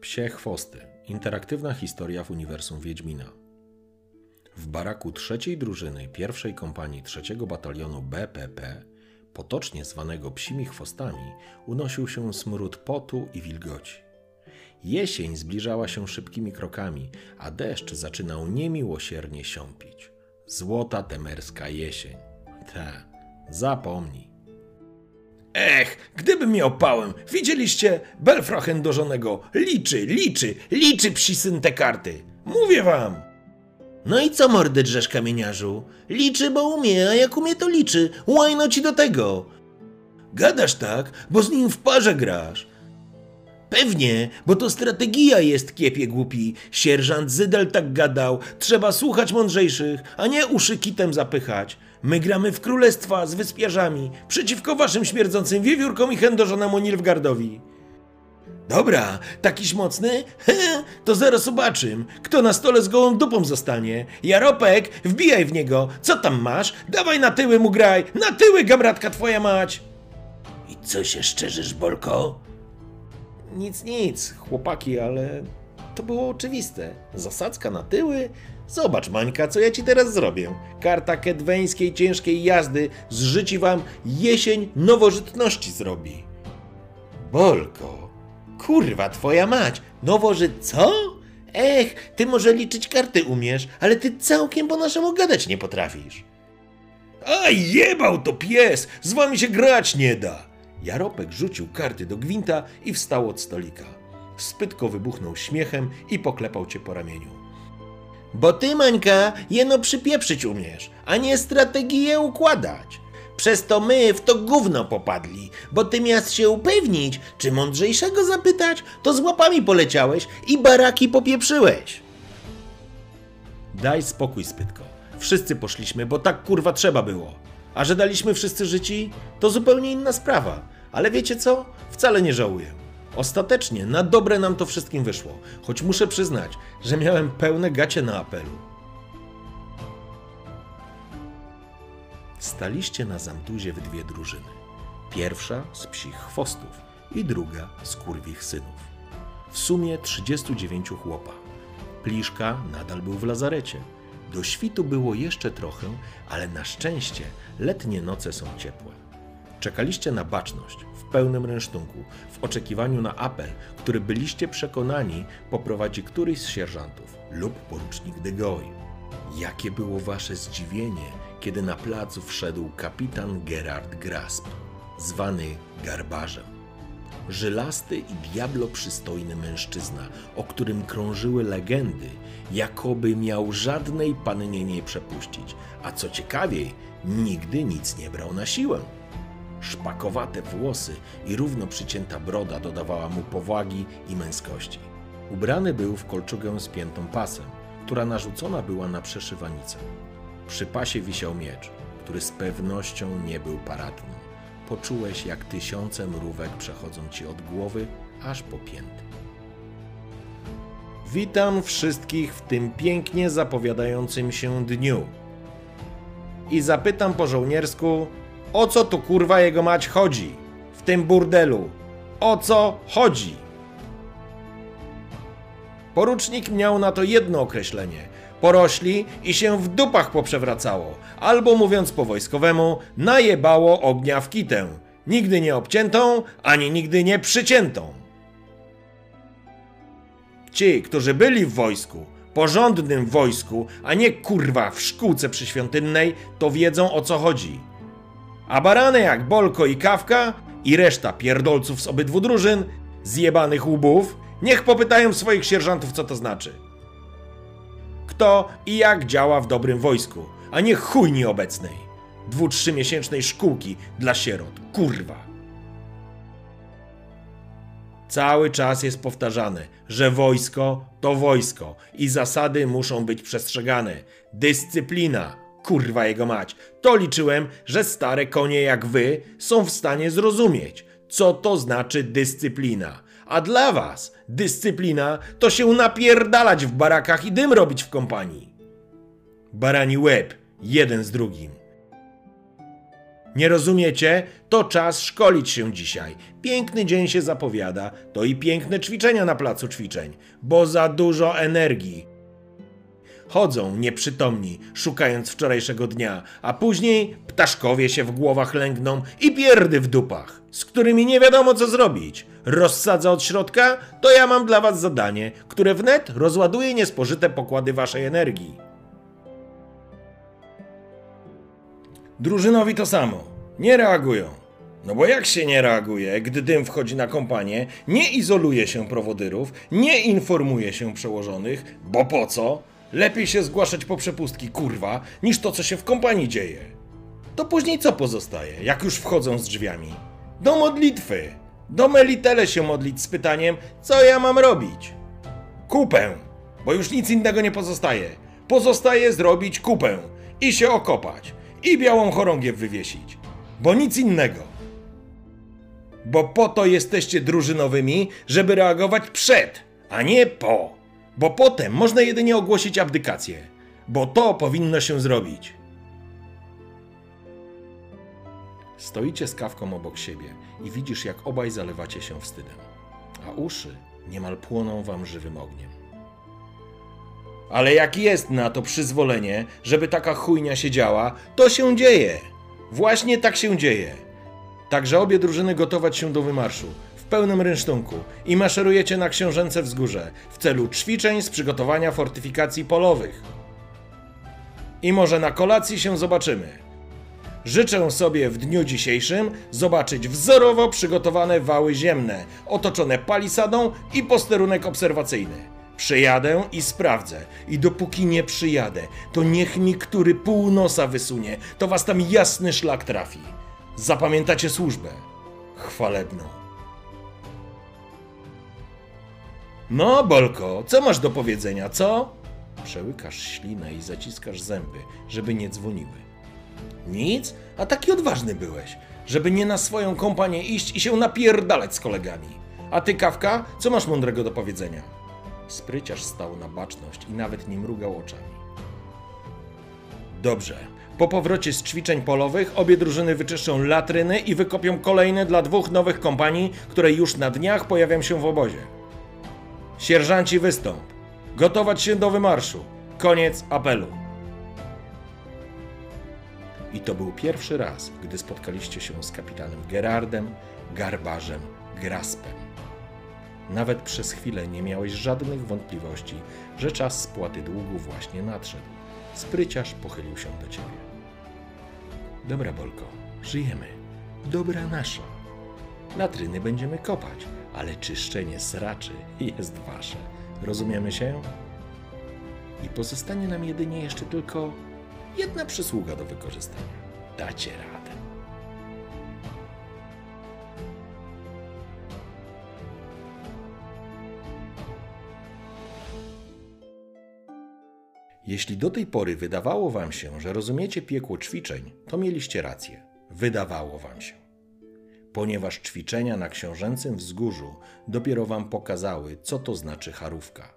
Psie chwosty. Interaktywna historia w uniwersum Wiedźmina. W baraku trzeciej drużyny pierwszej kompanii trzeciego batalionu BPP, potocznie zwanego psimi chwostami, unosił się smród potu i wilgoci. Jesień zbliżała się szybkimi krokami, a deszcz zaczynał niemiłosiernie siąpić. Złota temerska jesień. Te, zapomnij. Ech, gdybym miał pałem, widzieliście Belfrachen do żonego. Liczy, liczy, liczy psi syn te karty. Mówię wam. No i co mordy drzesz kamieniarzu? Liczy, bo umie, a jak umie to liczy. Łajno ci do tego. Gadasz tak, bo z nim w parze grasz. Pewnie, bo to strategia jest, kiepie głupi. Sierżant Zydel tak gadał. Trzeba słuchać mądrzejszych, a nie uszy kitem zapychać. My gramy w królestwa z wyspiarzami, przeciwko waszym śmierdzącym wiewiórkom i chędożonemu Nilfgardowi. Dobra, takiś mocny? He, to zaraz zobaczym, kto na stole z gołą dupą zostanie. Jaropek, wbijaj w niego. Co tam masz? Dawaj na tyły mu graj. Na tyły, gabratka twoja mać. I co się szczerzysz, Bolko? Nic, nic, chłopaki, ale to było oczywiste. Zasadzka na tyły? Zobacz, Mańka, co ja ci teraz zrobię. Karta kedweńskiej ciężkiej jazdy zżyci wam jesień nowożytności zrobi. Bolko, kurwa twoja mać, nowożyt co? Ech, ty może liczyć karty umiesz, ale ty całkiem po naszemu gadać nie potrafisz. A jebał to pies! Z wami się grać nie da! Jaropek rzucił karty do gwinta i wstał od stolika. Spytko wybuchnął śmiechem i poklepał cię po ramieniu. Bo ty, Mańka, jeno przypieprzyć umiesz, a nie strategię układać. Przez to my w to gówno popadli, bo ty miast się upewnić, czy mądrzejszego zapytać, to z łapami poleciałeś i baraki popieprzyłeś. Daj spokój, Spytko. Wszyscy poszliśmy, bo tak kurwa trzeba było. A że daliśmy wszyscy życi, to zupełnie inna sprawa. Ale wiecie co? Wcale nie żałuję. Ostatecznie na dobre nam to wszystkim wyszło, choć muszę przyznać, że miałem pełne gacie na apelu. Staliście na Zamtuzie w dwie drużyny. Pierwsza z psich chwostów i druga z kurwich synów. W sumie 39 chłopa. Pliszka nadal był w lazarecie. Do świtu było jeszcze trochę, ale na szczęście letnie noce są ciepłe. Czekaliście na baczność w pełnym rynsztunku, w oczekiwaniu na apel, który byliście przekonani poprowadzi któryś z sierżantów lub porucznik de Goy. Jakie było wasze zdziwienie, kiedy na placu wszedł kapitan Gerard Grasp, zwany Garbarzem. Żylasty i diablo przystojny mężczyzna, o którym krążyły legendy, jakoby miał żadnej pannie nie przepuścić, a co ciekawiej, nigdy nic nie brał na siłę. Szpakowate włosy i równo przycięta broda dodawała mu powagi i męskości. Ubrany był w kolczugę z piętą pasem, która narzucona była na przeszywanicę. Przy pasie wisiał miecz, który z pewnością nie był paradny. Poczułeś, jak tysiące mrówek przechodzą ci od głowy aż po pięty. Witam wszystkich w tym pięknie zapowiadającym się dniu. I zapytam po żołniersku, o co tu kurwa jego mać chodzi? W tym burdelu. O co chodzi? Porucznik miał na to jedno określenie. Porośli i się w dupach poprzewracało, albo mówiąc po wojskowemu, najebało ognia w kitę. Nigdy nie obciętą, ani nigdy nie przyciętą. Ci, którzy byli w wojsku, porządnym wojsku, a nie kurwa w szkółce przyświątynnej, to wiedzą o co chodzi. A barany jak Bolko i Kawka i reszta pierdolców z obydwu drużyn, zjebanych łbów, niech popytają swoich sierżantów, co to znaczy. Kto i jak działa w dobrym wojsku, a nie chujni obecnej. Dwu, szkółki dla sierot. Kurwa. Cały czas jest powtarzane, że wojsko to wojsko i zasady muszą być przestrzegane. Dyscyplina, kurwa jego mać. To liczyłem, że stare konie jak wy są w stanie zrozumieć, co to znaczy dyscyplina. A dla was dyscyplina to się napierdalać w barakach i dym robić w kompanii. Barani łeb, jeden z drugim. Nie rozumiecie? To czas szkolić się dzisiaj. Piękny dzień się zapowiada, to i piękne ćwiczenia na placu ćwiczeń, bo za dużo energii. Chodzą nieprzytomni, szukając wczorajszego dnia, a później ptaszkowie się w głowach lęgną i pierdy w dupach, z którymi nie wiadomo co zrobić. Rozsadza od środka? To ja mam dla was zadanie, które wnet rozładuje niespożyte pokłady waszej energii. Drużynowi to samo. Nie reagują. No bo jak się nie reaguje, gdy dym wchodzi na kompanię, nie izoluje się prowodyrów, nie informuje się przełożonych, bo po co? Lepiej się zgłaszać po przepustki, kurwa, niż to, co się w kompanii dzieje. To później co pozostaje, jak już wchodzą z drzwiami? Do modlitwy. Do Melitele się modlić z pytaniem, co ja mam robić? Kupę, bo już nic innego nie pozostaje. Pozostaje zrobić kupę i się okopać i białą chorągiew wywiesić, bo nic innego. Bo po to jesteście drużynowymi, żeby reagować przed, a nie po. Bo potem można jedynie ogłosić abdykację, bo to powinno się zrobić. Stoicie z kawką obok siebie i widzisz, jak obaj zalewacie się wstydem, a uszy niemal płoną wam żywym ogniem. Ale jak jest na to przyzwolenie, żeby taka chujnia się działa, to się dzieje. Właśnie tak się dzieje. Także obie drużyny gotować się do wymarszu pełnym rynsztunku i maszerujecie na książęce wzgórze w celu ćwiczeń z przygotowania fortyfikacji polowych. I może na kolacji się zobaczymy. Życzę sobie w dniu dzisiejszym zobaczyć wzorowo przygotowane wały ziemne, otoczone palisadą i posterunek obserwacyjny. Przyjadę i sprawdzę. I dopóki nie przyjadę, to niech mi który pół nosa wysunie, to was tam jasny szlak trafi. Zapamiętacie służbę. Chwalebną. No, Bolko, co masz do powiedzenia, co? Przełykasz ślinę i zaciskasz zęby, żeby nie dzwoniły. Nic? A taki odważny byłeś, żeby nie na swoją kompanię iść i się napierdalać z kolegami. A ty, Kawka, co masz mądrego do powiedzenia? Spryciarz stał na baczność i nawet nie mrugał oczami. Dobrze. Po powrocie z ćwiczeń polowych obie drużyny wyczyszczą latryny i wykopią kolejne dla dwóch nowych kompanii, które już na dniach pojawią się w obozie. Sierżanci wystąp. Gotować się do wymarszu. Koniec apelu. I to był pierwszy raz, gdy spotkaliście się z kapitanem Gerardem, Garbarzem, Graspem. Nawet przez chwilę nie miałeś żadnych wątpliwości, że czas spłaty długu właśnie nadszedł. Spryciarz pochylił się do ciebie. Dobra, Bolko, żyjemy. Dobra nasza. Latryny będziemy kopać, ale czyszczenie sraczy jest wasze. Rozumiemy się? I pozostanie nam jedynie jeszcze tylko jedna przysługa do wykorzystania. Dacie radę. Jeśli do tej pory wydawało wam się, że rozumiecie piekło ćwiczeń, to mieliście rację. Wydawało wam się. Ponieważ ćwiczenia na książęcym wzgórzu dopiero wam pokazały, co to znaczy charówka.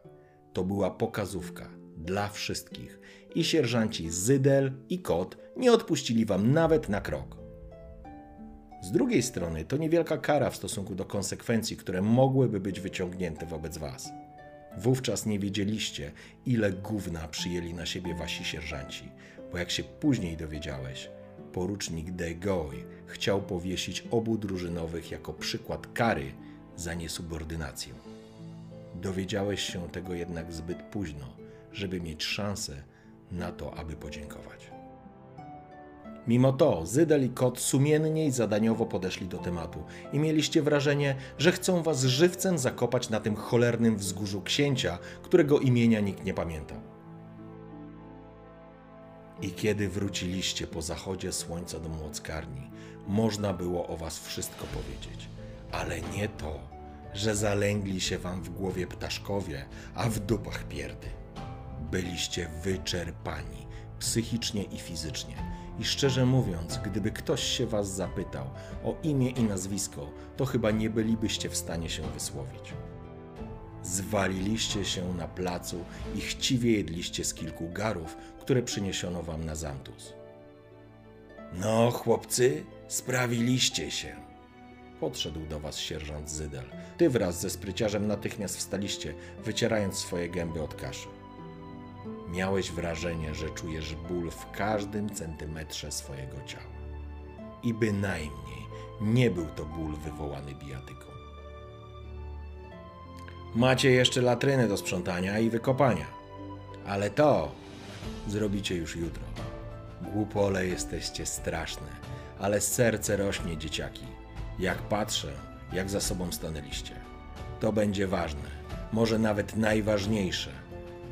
To była pokazówka dla wszystkich i sierżanci Zydel i Kot nie odpuścili wam nawet na krok. Z drugiej strony to niewielka kara w stosunku do konsekwencji, które mogłyby być wyciągnięte wobec was. Wówczas nie wiedzieliście, ile gówna przyjęli na siebie wasi sierżanci, bo jak się później dowiedziałeś, porucznik de Goy chciał powiesić obu drużynowych jako przykład kary za niesubordynację. Dowiedziałeś się tego jednak zbyt późno, żeby mieć szansę na to, aby podziękować. Mimo to Zydel i Kot sumiennie i zadaniowo podeszli do tematu i mieliście wrażenie, że chcą was żywcem zakopać na tym cholernym wzgórzu księcia, którego imienia nikt nie pamiętał. I kiedy wróciliście po zachodzie słońca do młockarni, można było o was wszystko powiedzieć, ale nie to, że zalęgli się wam w głowie ptaszkowie, a w dupach pierdy. Byliście wyczerpani psychicznie i fizycznie. I szczerze mówiąc, gdyby ktoś się was zapytał o imię i nazwisko, to chyba nie bylibyście w stanie się wysłowić. Zwaliliście się na placu i chciwie jedliście z kilku garów, które przyniesiono wam na zamtus. No, chłopcy, sprawiliście się. Podszedł do was sierżant Zydel. Ty wraz ze spryciarzem natychmiast wstaliście, wycierając swoje gęby od kaszy. Miałeś wrażenie, że czujesz ból w każdym centymetrze swojego ciała. I bynajmniej nie był to ból wywołany bijatyką. Macie jeszcze latryny do sprzątania i wykopania. Ale to zrobicie już jutro. Głupole jesteście straszne, ale serce rośnie, dzieciaki. Jak patrzę, jak za sobą stanęliście. To będzie ważne, może nawet najważniejsze,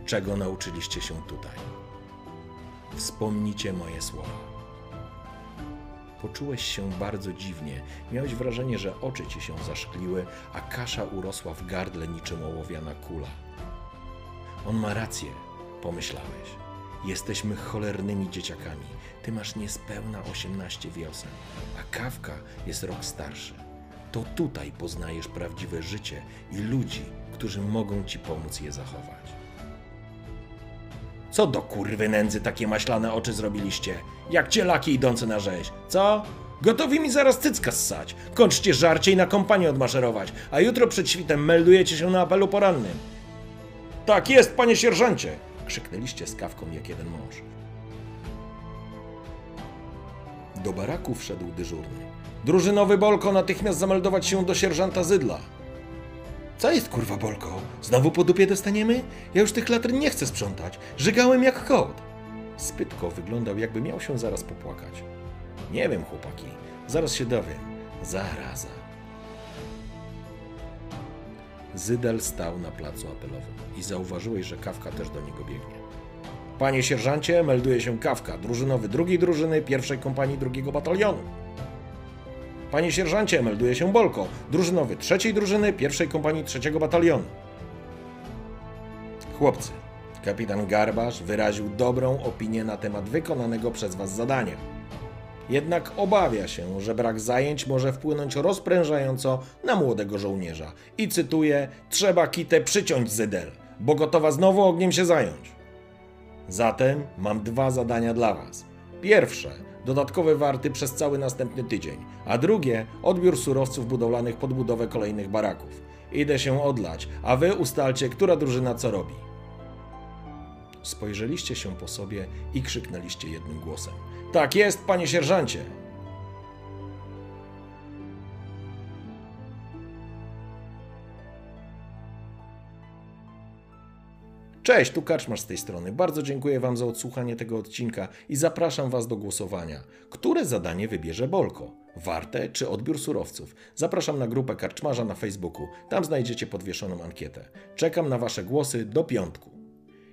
czego nauczyliście się tutaj. Wspomnijcie moje słowa. Poczułeś się bardzo dziwnie. Miałeś wrażenie, że oczy ci się zaszkliły, a kasza urosła w gardle niczym ołowiana kula. On ma rację, pomyślałeś. Jesteśmy cholernymi dzieciakami. Ty masz niespełna 18 wiosen, a Kawka jest rok starszy. To tutaj poznajesz prawdziwe życie i ludzi, którzy mogą ci pomóc je zachować. Co do kurwy nędzy takie maślane oczy zrobiliście? Jak cielaki idące na rzeź. Co? Gotowi mi zaraz cycka ssać. Kończcie żarcie i na kompanię odmaszerować, a jutro przed świtem meldujecie się na apelu porannym. Tak jest, panie sierżancie! Krzyknęliście z kawką jak jeden mąż. Do baraku wszedł dyżurny. Drużynowy Bolko natychmiast zameldować się do sierżanta Zydla. Co jest kurwa Bolko? Znowu po dupie dostaniemy? Ja już tych latryn nie chcę sprzątać. Żygałem jak kot. Spytko wyglądał, jakby miał się zaraz popłakać. Nie wiem, chłopaki. Zaraz się dowiem. Zaraza. Zydel stał na placu apelowym i zauważyłeś, że Kawka też do niego biegnie. Panie sierżancie, melduje się Kawka, drużynowy drugiej drużyny pierwszej kompanii drugiego batalionu. Panie sierżancie, melduje się Bolko, drużynowy trzeciej drużyny pierwszej kompanii trzeciego batalionu. Chłopcy, kapitan Garbarz wyraził dobrą opinię na temat wykonanego przez Was zadania. Jednak obawia się, że brak zajęć może wpłynąć rozprężająco na młodego żołnierza. I cytuję: Trzeba kitę przyciąć Zydel, bo gotowa znowu ogniem się zająć. Zatem mam dwa zadania dla Was. Pierwsze dodatkowe warty przez cały następny tydzień, a drugie odbiór surowców budowlanych pod budowę kolejnych baraków. Idę się odlać, a Wy ustalcie, która drużyna co robi. Spojrzeliście się po sobie i krzyknęliście jednym głosem. Tak jest, panie sierżancie! Cześć, tu Karczmasz z tej strony. Bardzo dziękuję Wam za odsłuchanie tego odcinka i zapraszam Was do głosowania. Które zadanie wybierze Bolko? Warte czy odbiór surowców? Zapraszam na grupę Karczmarza na Facebooku. Tam znajdziecie podwieszoną ankietę. Czekam na Wasze głosy do piątku.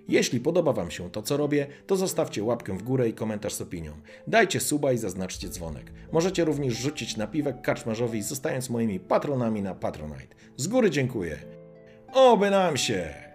Jeśli podoba Wam się to, co robię, to zostawcie łapkę w górę i komentarz z opinią. Dajcie suba i zaznaczcie dzwonek. Możecie również rzucić napiwek karczmarzowi, zostając moimi patronami na Patronite. Z góry dziękuję. Oby nam się!